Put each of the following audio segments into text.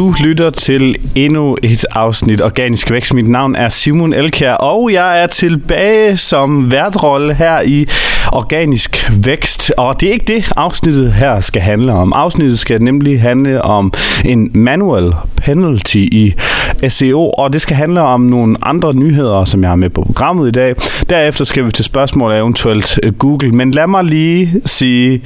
Du lytter til endnu et afsnit Organisk Vækst. Mit navn er Simon Elkær, og jeg er tilbage som værtrolle her i Organisk Vækst. Og det er ikke det, afsnittet her skal handle om. Afsnittet skal nemlig handle om en manual penalty i SEO, og det skal handle om nogle andre nyheder, som jeg har med på programmet i dag. Derefter skal vi til spørgsmål af eventuelt Google, men lad mig lige sige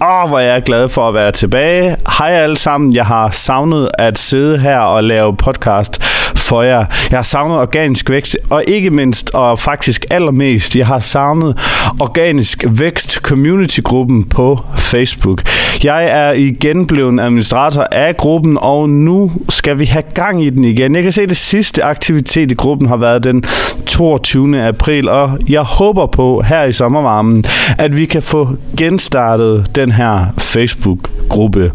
Åh, oh, hvor jeg er glad for at være tilbage. Hej alle sammen. Jeg har savnet at sidde her og lave podcast for jer. Jeg har savnet organisk vækst, og ikke mindst, og faktisk allermest, jeg har savnet organisk vækst community-gruppen på Facebook. Jeg er igen blevet administrator af gruppen, og nu skal vi have gang i den igen. Jeg kan se, at det sidste aktivitet i gruppen har været den 22. april, og jeg håber på her i sommervarmen, at vi kan få genstartet den den her Facebook-gruppe.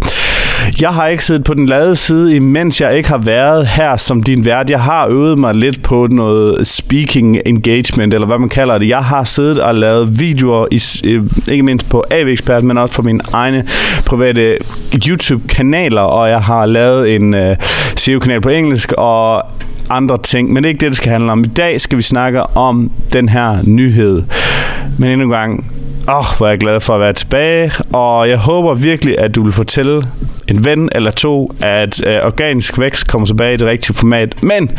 Jeg har ikke siddet på den lade side, imens jeg ikke har været her som din vært. Jeg har øvet mig lidt på noget speaking engagement, eller hvad man kalder det. Jeg har siddet og lavet videoer, i, ikke mindst på AV Expert, men også på mine egne private YouTube-kanaler, og jeg har lavet en øh, uh, SEO-kanal på engelsk, og andre ting, men det er ikke det, det skal handle om. I dag skal vi snakke om den her nyhed. Men endnu en gang, Åh, oh, hvor er jeg glad for at være tilbage, og jeg håber virkelig, at du vil fortælle en ven eller to, at øh, organisk vækst kommer tilbage i det rigtige format. Men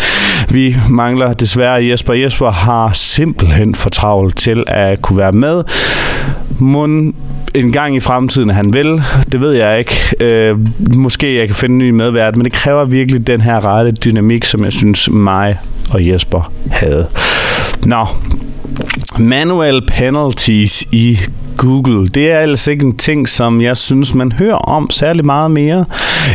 vi mangler desværre Jesper. Jesper har simpelthen for travlt til at kunne være med. Må en gang i fremtiden, han vil. Det ved jeg ikke. Øh, måske jeg kan finde en ny medvært, men det kræver virkelig den her rette dynamik, som jeg synes mig og Jesper havde. Nå, Manual penalties i Google. Det er altså ikke en ting, som jeg synes, man hører om særlig meget mere.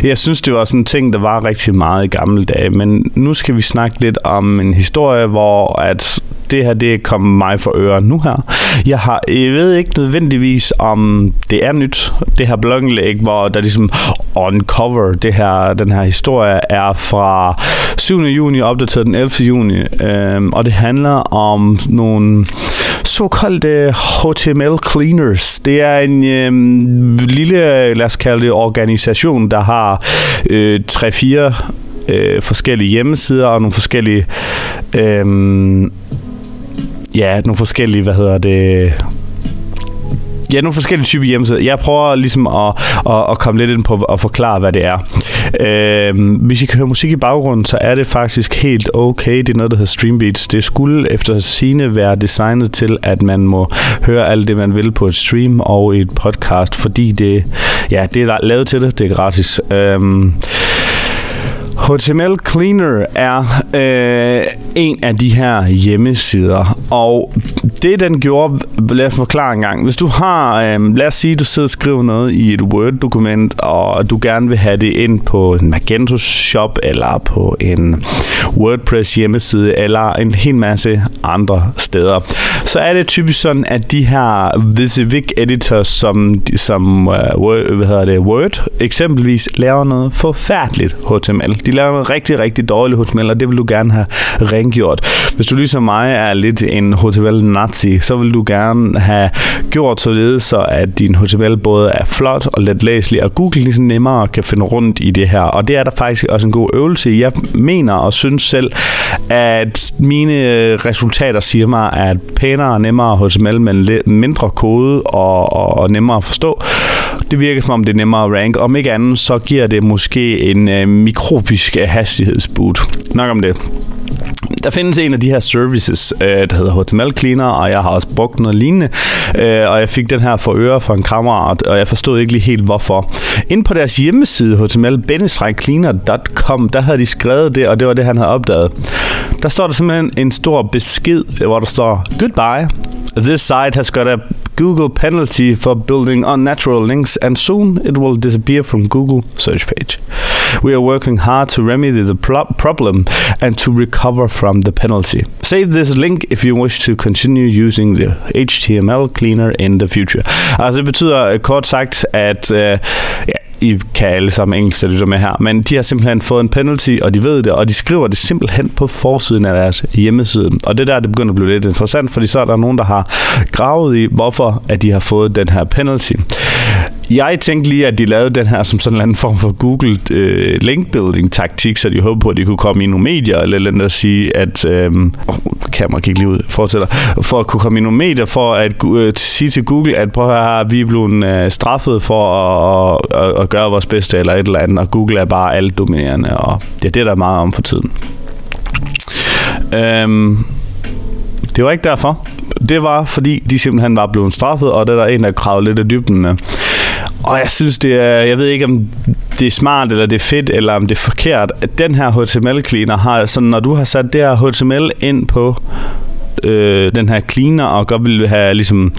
Jeg synes, det var sådan en ting, der var rigtig meget i gamle dage, men nu skal vi snakke lidt om en historie, hvor at det her det er kommet mig for øre nu her. Jeg, har, jeg ved ikke nødvendigvis, om det er nyt, det her blogindlæg, hvor der ligesom uncover det her, den her historie er fra 7. juni, opdateret den 11. juni, øhm, og det handler om nogle såkaldte øh, HTML cleaners. Det er en øh, lille, lad os kalde det, organisation, der har øh, 3-4 øh, forskellige hjemmesider og nogle forskellige øh, ja, nogle forskellige, hvad hedder det, Ja, nogle forskellige typer hjemmesider. Jeg prøver ligesom at, at, at komme lidt ind på at forklare, hvad det er. Øh, hvis I kan høre musik i baggrunden, så er det faktisk helt okay. Det er noget, der hedder Streambeats. Det skulle efter sine være designet til, at man må høre alt det, man vil på et stream og et podcast, fordi det, ja, det er lavet til det. Det er gratis. Øh, HTML Cleaner er øh, en af de her hjemmesider, og det den gjorde, lad os forklare en gang. Hvis du har, øh, lad os sige, du sidder og skriver noget i et Word-dokument, og du gerne vil have det ind på en Magento Shop, eller på en WordPress hjemmeside, eller en hel masse andre steder, så er det typisk sådan, at de her Visivik editors, som, som øh, Word, hvad hedder det, Word eksempelvis, laver noget forfærdeligt HTML. De laver noget rigtig, rigtig dårligt HTML, og det vil du gerne have rengjort. Hvis du ligesom mig er lidt en HTML-nazi, så vil du gerne have gjort således, så at din HTML både er flot og let læselig, og Google ligesom nemmere kan finde rundt i det her. Og det er der faktisk også en god øvelse. Jeg mener og synes selv, at mine resultater siger mig, at pænere og nemmere HTML, men mindre kode og, og, og nemmere at forstå, det virker som om det er nemmere at rank. Om ikke andet, så giver det måske en øh, mikrobisk øh, hastighedsboot. Nok om det. Der findes en af de her services, øh, der hedder HTML Cleaner, og jeg har også brugt noget lignende, øh, og jeg fik den her for øre fra en kammerat, og jeg forstod ikke lige helt hvorfor. Ind på deres hjemmeside, html-cleaner.com, der havde de skrevet det, og det var det, han havde opdaget. Der står der simpelthen en stor besked, hvor der står, Goodbye, This site has got a Google penalty for building unnatural links, and soon it will disappear from Google search page. We are working hard to remedy the problem and to recover from the penalty. Save this link if you wish to continue using the HTML cleaner in the future. Altså det betyder kort sagt, at uh, ja, I kan alle sammen engelsk, der lytter med her, men de har simpelthen fået en penalty, og de ved det, og de skriver det simpelthen på forsiden af deres hjemmeside. Og det der, det begynder at blive lidt interessant, fordi så er der nogen, der har gravet i, hvorfor at de har fået den her penalty. Jeg tænkte lige, at de lavede den her som sådan en anden form for Google øh, linkbuilding taktik, så de håbede på, at de kunne komme i nogle medier, eller eller andet sige, at... Øh, oh, kamera gik lige ud, fortsætter. For at kunne komme i nogle medier, for at øh, sige til Google, at prøv at høre, vi er blevet øh, straffet for at, at, at gøre vores bedste, eller et eller andet, og Google er bare alt dominerende, og det er det, der er meget om for tiden. Øhm, det var ikke derfor. Det var, fordi de simpelthen var blevet straffet, og det er der en, der kravede lidt af dybden med. Og jeg synes, det er, jeg ved ikke, om det er smart, eller det er fedt, eller om det er forkert. At den her HTML-cleaner har, sådan, når du har sat det her HTML ind på øh, den her cleaner, og godt vil have ligesom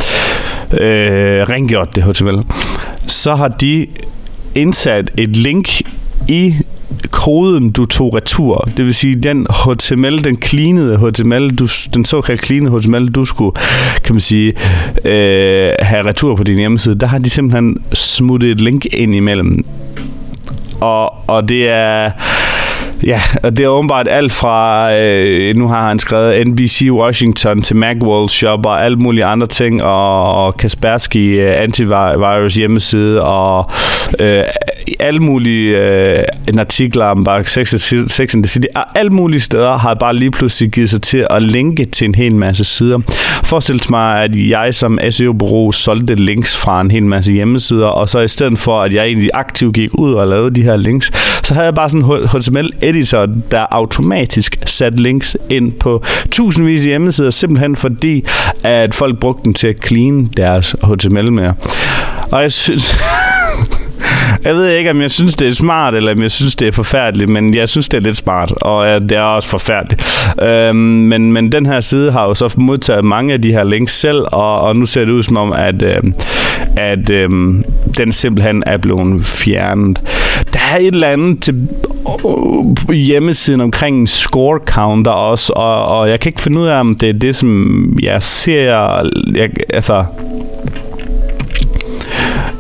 øh, rengjort det HTML, så har de indsat et link i koden, du tog retur. Det vil sige, den HTML, den cleanede HTML, du, den såkaldt cleanede HTML, du skulle, kan man sige, øh, have retur på din hjemmeside, der har de simpelthen smuttet et link ind imellem. Og, og det er Ja, og det er åbenbart alt fra, øh, nu har han skrevet NBC Washington til Macworld Shop og alt mulige andre ting, og, og Kaspersky øh, antivirus hjemmeside, og øh, alle mulige øh, artikler om bare Sex, Sex and the City, og alle mulige steder har bare lige pludselig givet sig til at linke til en hel masse sider. Forestil mig, at jeg som SEO-bureau solgte links fra en hel masse hjemmesider, og så i stedet for, at jeg egentlig aktivt gik ud og lavede de her links, så havde jeg bare sådan HTML editor, der automatisk satte links ind på tusindvis af hjemmesider, simpelthen fordi, at folk brugte den til at clean deres HTML med. Og jeg synes... Jeg ved ikke, om jeg synes, det er smart, eller om jeg synes, det er forfærdeligt, men jeg synes, det er lidt smart, og det er også forfærdeligt. Øhm, men, men den her side har jo så modtaget mange af de her links selv, og, og nu ser det ud som om, at, øh, at øh, den simpelthen er blevet fjernet. Der er et eller andet til øh, hjemmesiden omkring score counter også, og, og jeg kan ikke finde ud af, om det er det, som jeg ser... Jeg, altså,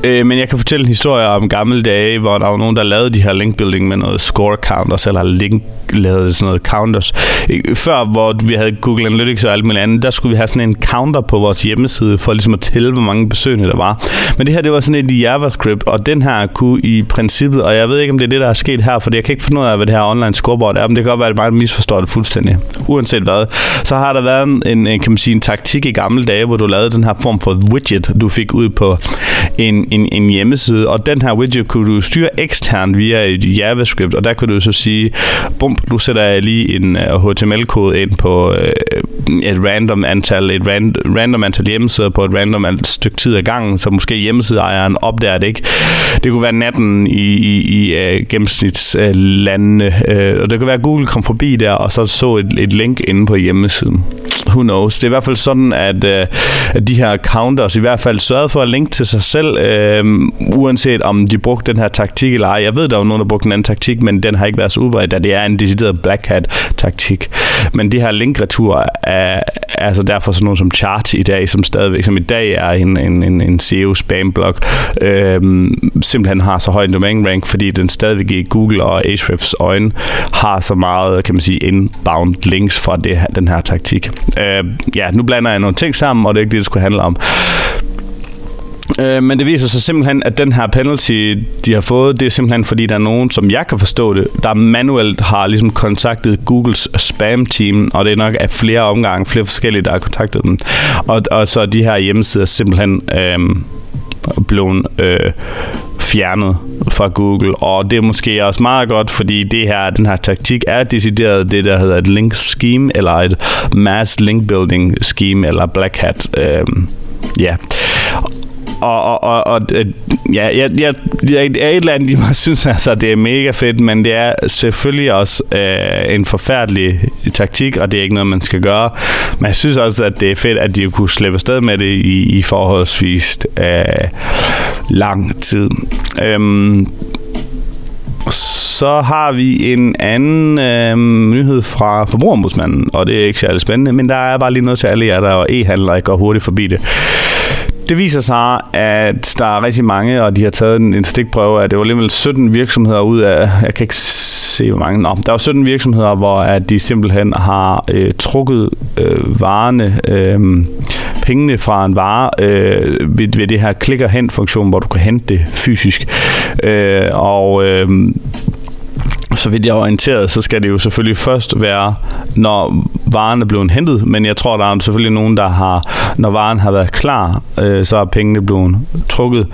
Øh, men jeg kan fortælle en historie om gamle dage, hvor der var nogen, der lavede de her linkbuilding med noget score counters, eller link lavede sådan noget counters. Før, hvor vi havde Google Analytics og alt muligt andet, der skulle vi have sådan en counter på vores hjemmeside, for ligesom at tælle, hvor mange besøgende der var. Men det her, det var sådan et i JavaScript, og den her kunne i princippet, og jeg ved ikke, om det er det, der er sket her, for jeg kan ikke finde ud af, hvad det her online scoreboard er, men det kan godt være, at mig misforstår det fuldstændig. Uanset hvad, så har der været en, en, kan man sige, en taktik i gamle dage, hvor du lavede den her form for widget, du fik ud på en, en, en hjemmeside, og den her widget kunne du styre eksternt via et JavaScript, og der kunne du så sige, bum, du sætter jeg lige en uh, HTML-kode ind på øh, et random antal, et ran, random antal hjemmesider på et random antal stykke tid ad gangen, så måske hjemmesideejeren opdager det ikke. Det kunne være natten i, i, i uh, gennemsnitslandene, uh, og det kunne være, at Google kom forbi der, og så så et, et link inde på hjemmesiden who knows. Det er i hvert fald sådan, at, øh, at de her counters i hvert fald sørgede for at linke til sig selv, øh, uanset om de brugte den her taktik eller ej. Jeg ved, der er nogen, der brugte en anden taktik, men den har ikke været så udbredt, da det er en decideret black hat-taktik. Men de her linkreturer er, er altså derfor sådan nogen som Chart i dag, som stadigvæk, som i dag er en, en, en, en SEO-spam-blog, øh, simpelthen har så høj en domain rank, fordi den stadigvæk i Google og Ahrefs øjne har så meget, kan man sige, inbound links fra det, den her taktik. Øh, Øh, ja, nu blander jeg nogle ting sammen, og det er ikke det, det skulle handle om. Øh, men det viser sig simpelthen, at den her penalty, de har fået, det er simpelthen fordi, der er nogen, som jeg kan forstå det, der manuelt har ligesom kontaktet Googles spam-team, og det er nok af flere omgange, flere forskellige, der har kontaktet dem. Og, og så de her hjemmesider simpelthen øh, blevet øh, fjernet fra Google, og det er måske også meget godt, fordi det her, den her taktik er decideret det, der hedder et link scheme, eller et mass link building scheme, eller black hat. Øh, ja og, og, og, og øh, ja, jeg, jeg, jeg, er et eller andet, jeg synes altså, det er mega fedt, men det er selvfølgelig også øh, en forfærdelig taktik, og det er ikke noget, man skal gøre. Men jeg synes også, at det er fedt, at de kunne slippe afsted med det i, i forholdsvis øh, lang tid. Øhm, så har vi en anden øh, nyhed fra Forbrugerombudsmanden, og det er ikke særlig spændende, men der er bare lige noget til alle jer, der er e-handlere, går hurtigt forbi det. Det viser sig, at der er rigtig mange, og de har taget en, en stikprøve, at det var alligevel 17 virksomheder ud af, jeg kan ikke se, hvor mange, nå, der var 17 virksomheder, hvor at de simpelthen har øh, trukket øh, varerne, øh, pengene fra en vare øh, ved, ved det her klik og hent funktion, hvor du kan hente det fysisk. Øh, og øh, så vidt jeg er orienteret, så skal det jo selvfølgelig først være, når varen er blevet hentet, men jeg tror, der er selvfølgelig nogen, der har, når varen har været klar, øh, så er pengene blevet trukket.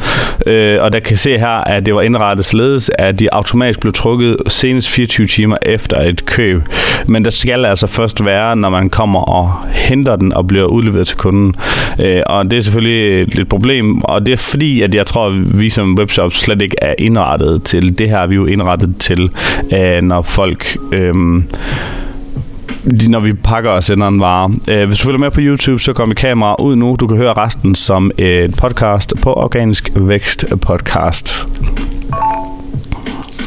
Øh, og der kan se her, at det var indrettet således, at de automatisk blev trukket senest 24 timer efter et køb. Men der skal altså først være, når man kommer og henter den og bliver udleveret til kunden. Øh, og det er selvfølgelig et, problem, og det er fordi, at jeg tror, at vi som webshop slet ikke er indrettet til det her. Vi er jo indrettet til, øh, når folk... Øh, når vi pakker og sender en vare. Øh, hvis du følger med på YouTube, så kommer kamera ud nu. Du kan høre resten som et podcast på Organisk Vækst Podcast.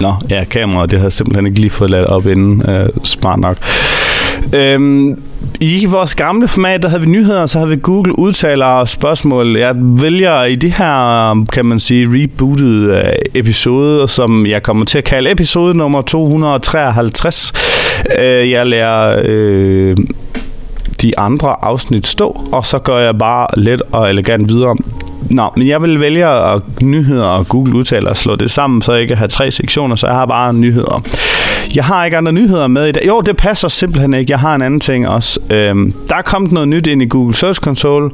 Nå, ja, kameraet, det havde simpelthen ikke lige fået lavet op inden. Øh, smart nok. Øhm, i vores gamle format, der havde vi nyheder, så havde vi Google udtaler og spørgsmål. Jeg vælger i det her, kan man sige, rebootede øh, episode, som jeg kommer til at kalde episode nummer 253. Øh, jeg lærer øh, de andre afsnit stå, og så gør jeg bare let og elegant videre. Nå, men jeg vil vælge at nyheder og Google udtaler og slå det sammen, så jeg ikke har tre sektioner, så jeg har bare nyheder. Jeg har ikke andre nyheder med i dag. Jo, det passer simpelthen ikke. Jeg har en anden ting også. Øhm, der er kommet noget nyt ind i Google Search Console.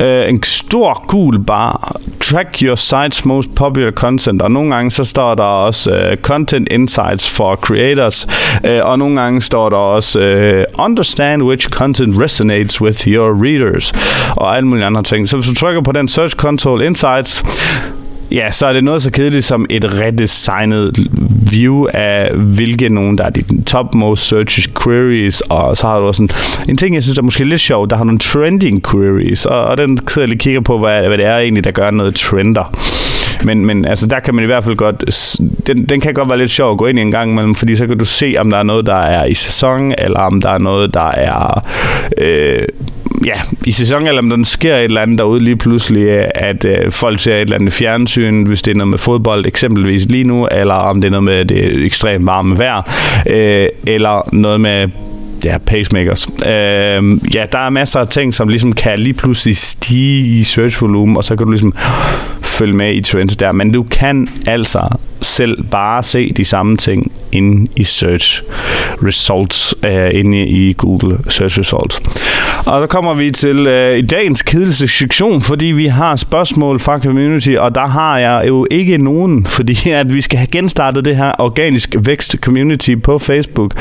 Øh, en stor gul bar. Track your site's most popular content. Og nogle gange så står der også øh, Content Insights for Creators. Øh, og nogle gange står der også øh, Understand which content resonates with your readers. Og alle mulige andre ting. Så hvis du trykker på den Search Console Insights, Ja, så er det noget så kedeligt som et redesignet view af, hvilke nogen, der er de top most searched queries, og så har du også en, en ting, jeg synes er måske lidt sjov, der har nogle trending queries, og, og den sidder jeg lige kigger på, hvad, hvad det er egentlig, der gør noget trender. Men, men altså, der kan man i hvert fald godt... Den, den kan godt være lidt sjov at gå ind i en gang imellem, fordi så kan du se, om der er noget, der er i sæson, eller om der er noget, der er... Øh, ja, i sæsonen, eller om der sker et eller andet derude lige pludselig, at øh, folk ser et eller andet fjernsyn, hvis det er noget med fodbold eksempelvis lige nu, eller om det er noget med det ekstremt varme vejr, øh, eller noget med ja, pacemakers. Øh, ja, der er masser af ting, som ligesom kan lige pludselig stige i search volume, og så kan du ligesom følge med i trends der. Men du kan altså selv bare se de samme ting inde i search results, øh, inde i Google search results. Og så kommer vi til øh, i dagens kedelige sektion, fordi vi har spørgsmål fra community, og der har jeg jo ikke nogen, fordi at vi skal have genstartet det her organisk vækst community på Facebook.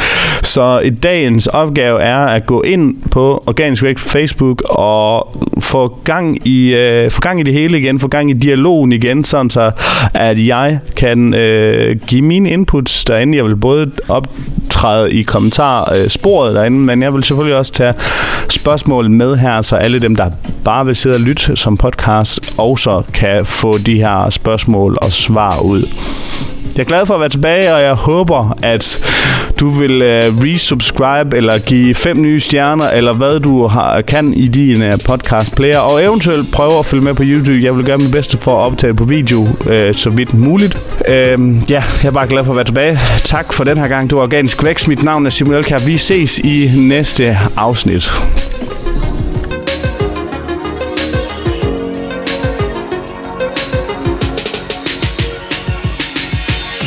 Så i dagens opgave er at gå ind på organisk vækst Facebook og få gang i, øh, få gang i det hele igen, få gang i dialogen igen, sådan så at jeg kan øh, give mine inputs derinde. Jeg vil både optræde i kommentarsporet øh, derinde, men jeg vil selvfølgelig også tage spørgsmål med her, så alle dem, der bare vil sidde og lytte som podcast, også kan få de her spørgsmål og svar ud. Jeg er glad for at være tilbage, og jeg håber, at du vil uh, resubscribe eller give fem nye stjerner, eller hvad du har, kan i din uh, podcast player, og eventuelt prøve at følge med på YouTube. Jeg vil gøre mit bedste for at optage på video, uh, så vidt muligt. Uh, ja, jeg er bare glad for at være tilbage. Tak for den her gang. Du er Organisk Vækst. Mit navn er Simon Elkær. Vi ses i næste afsnit.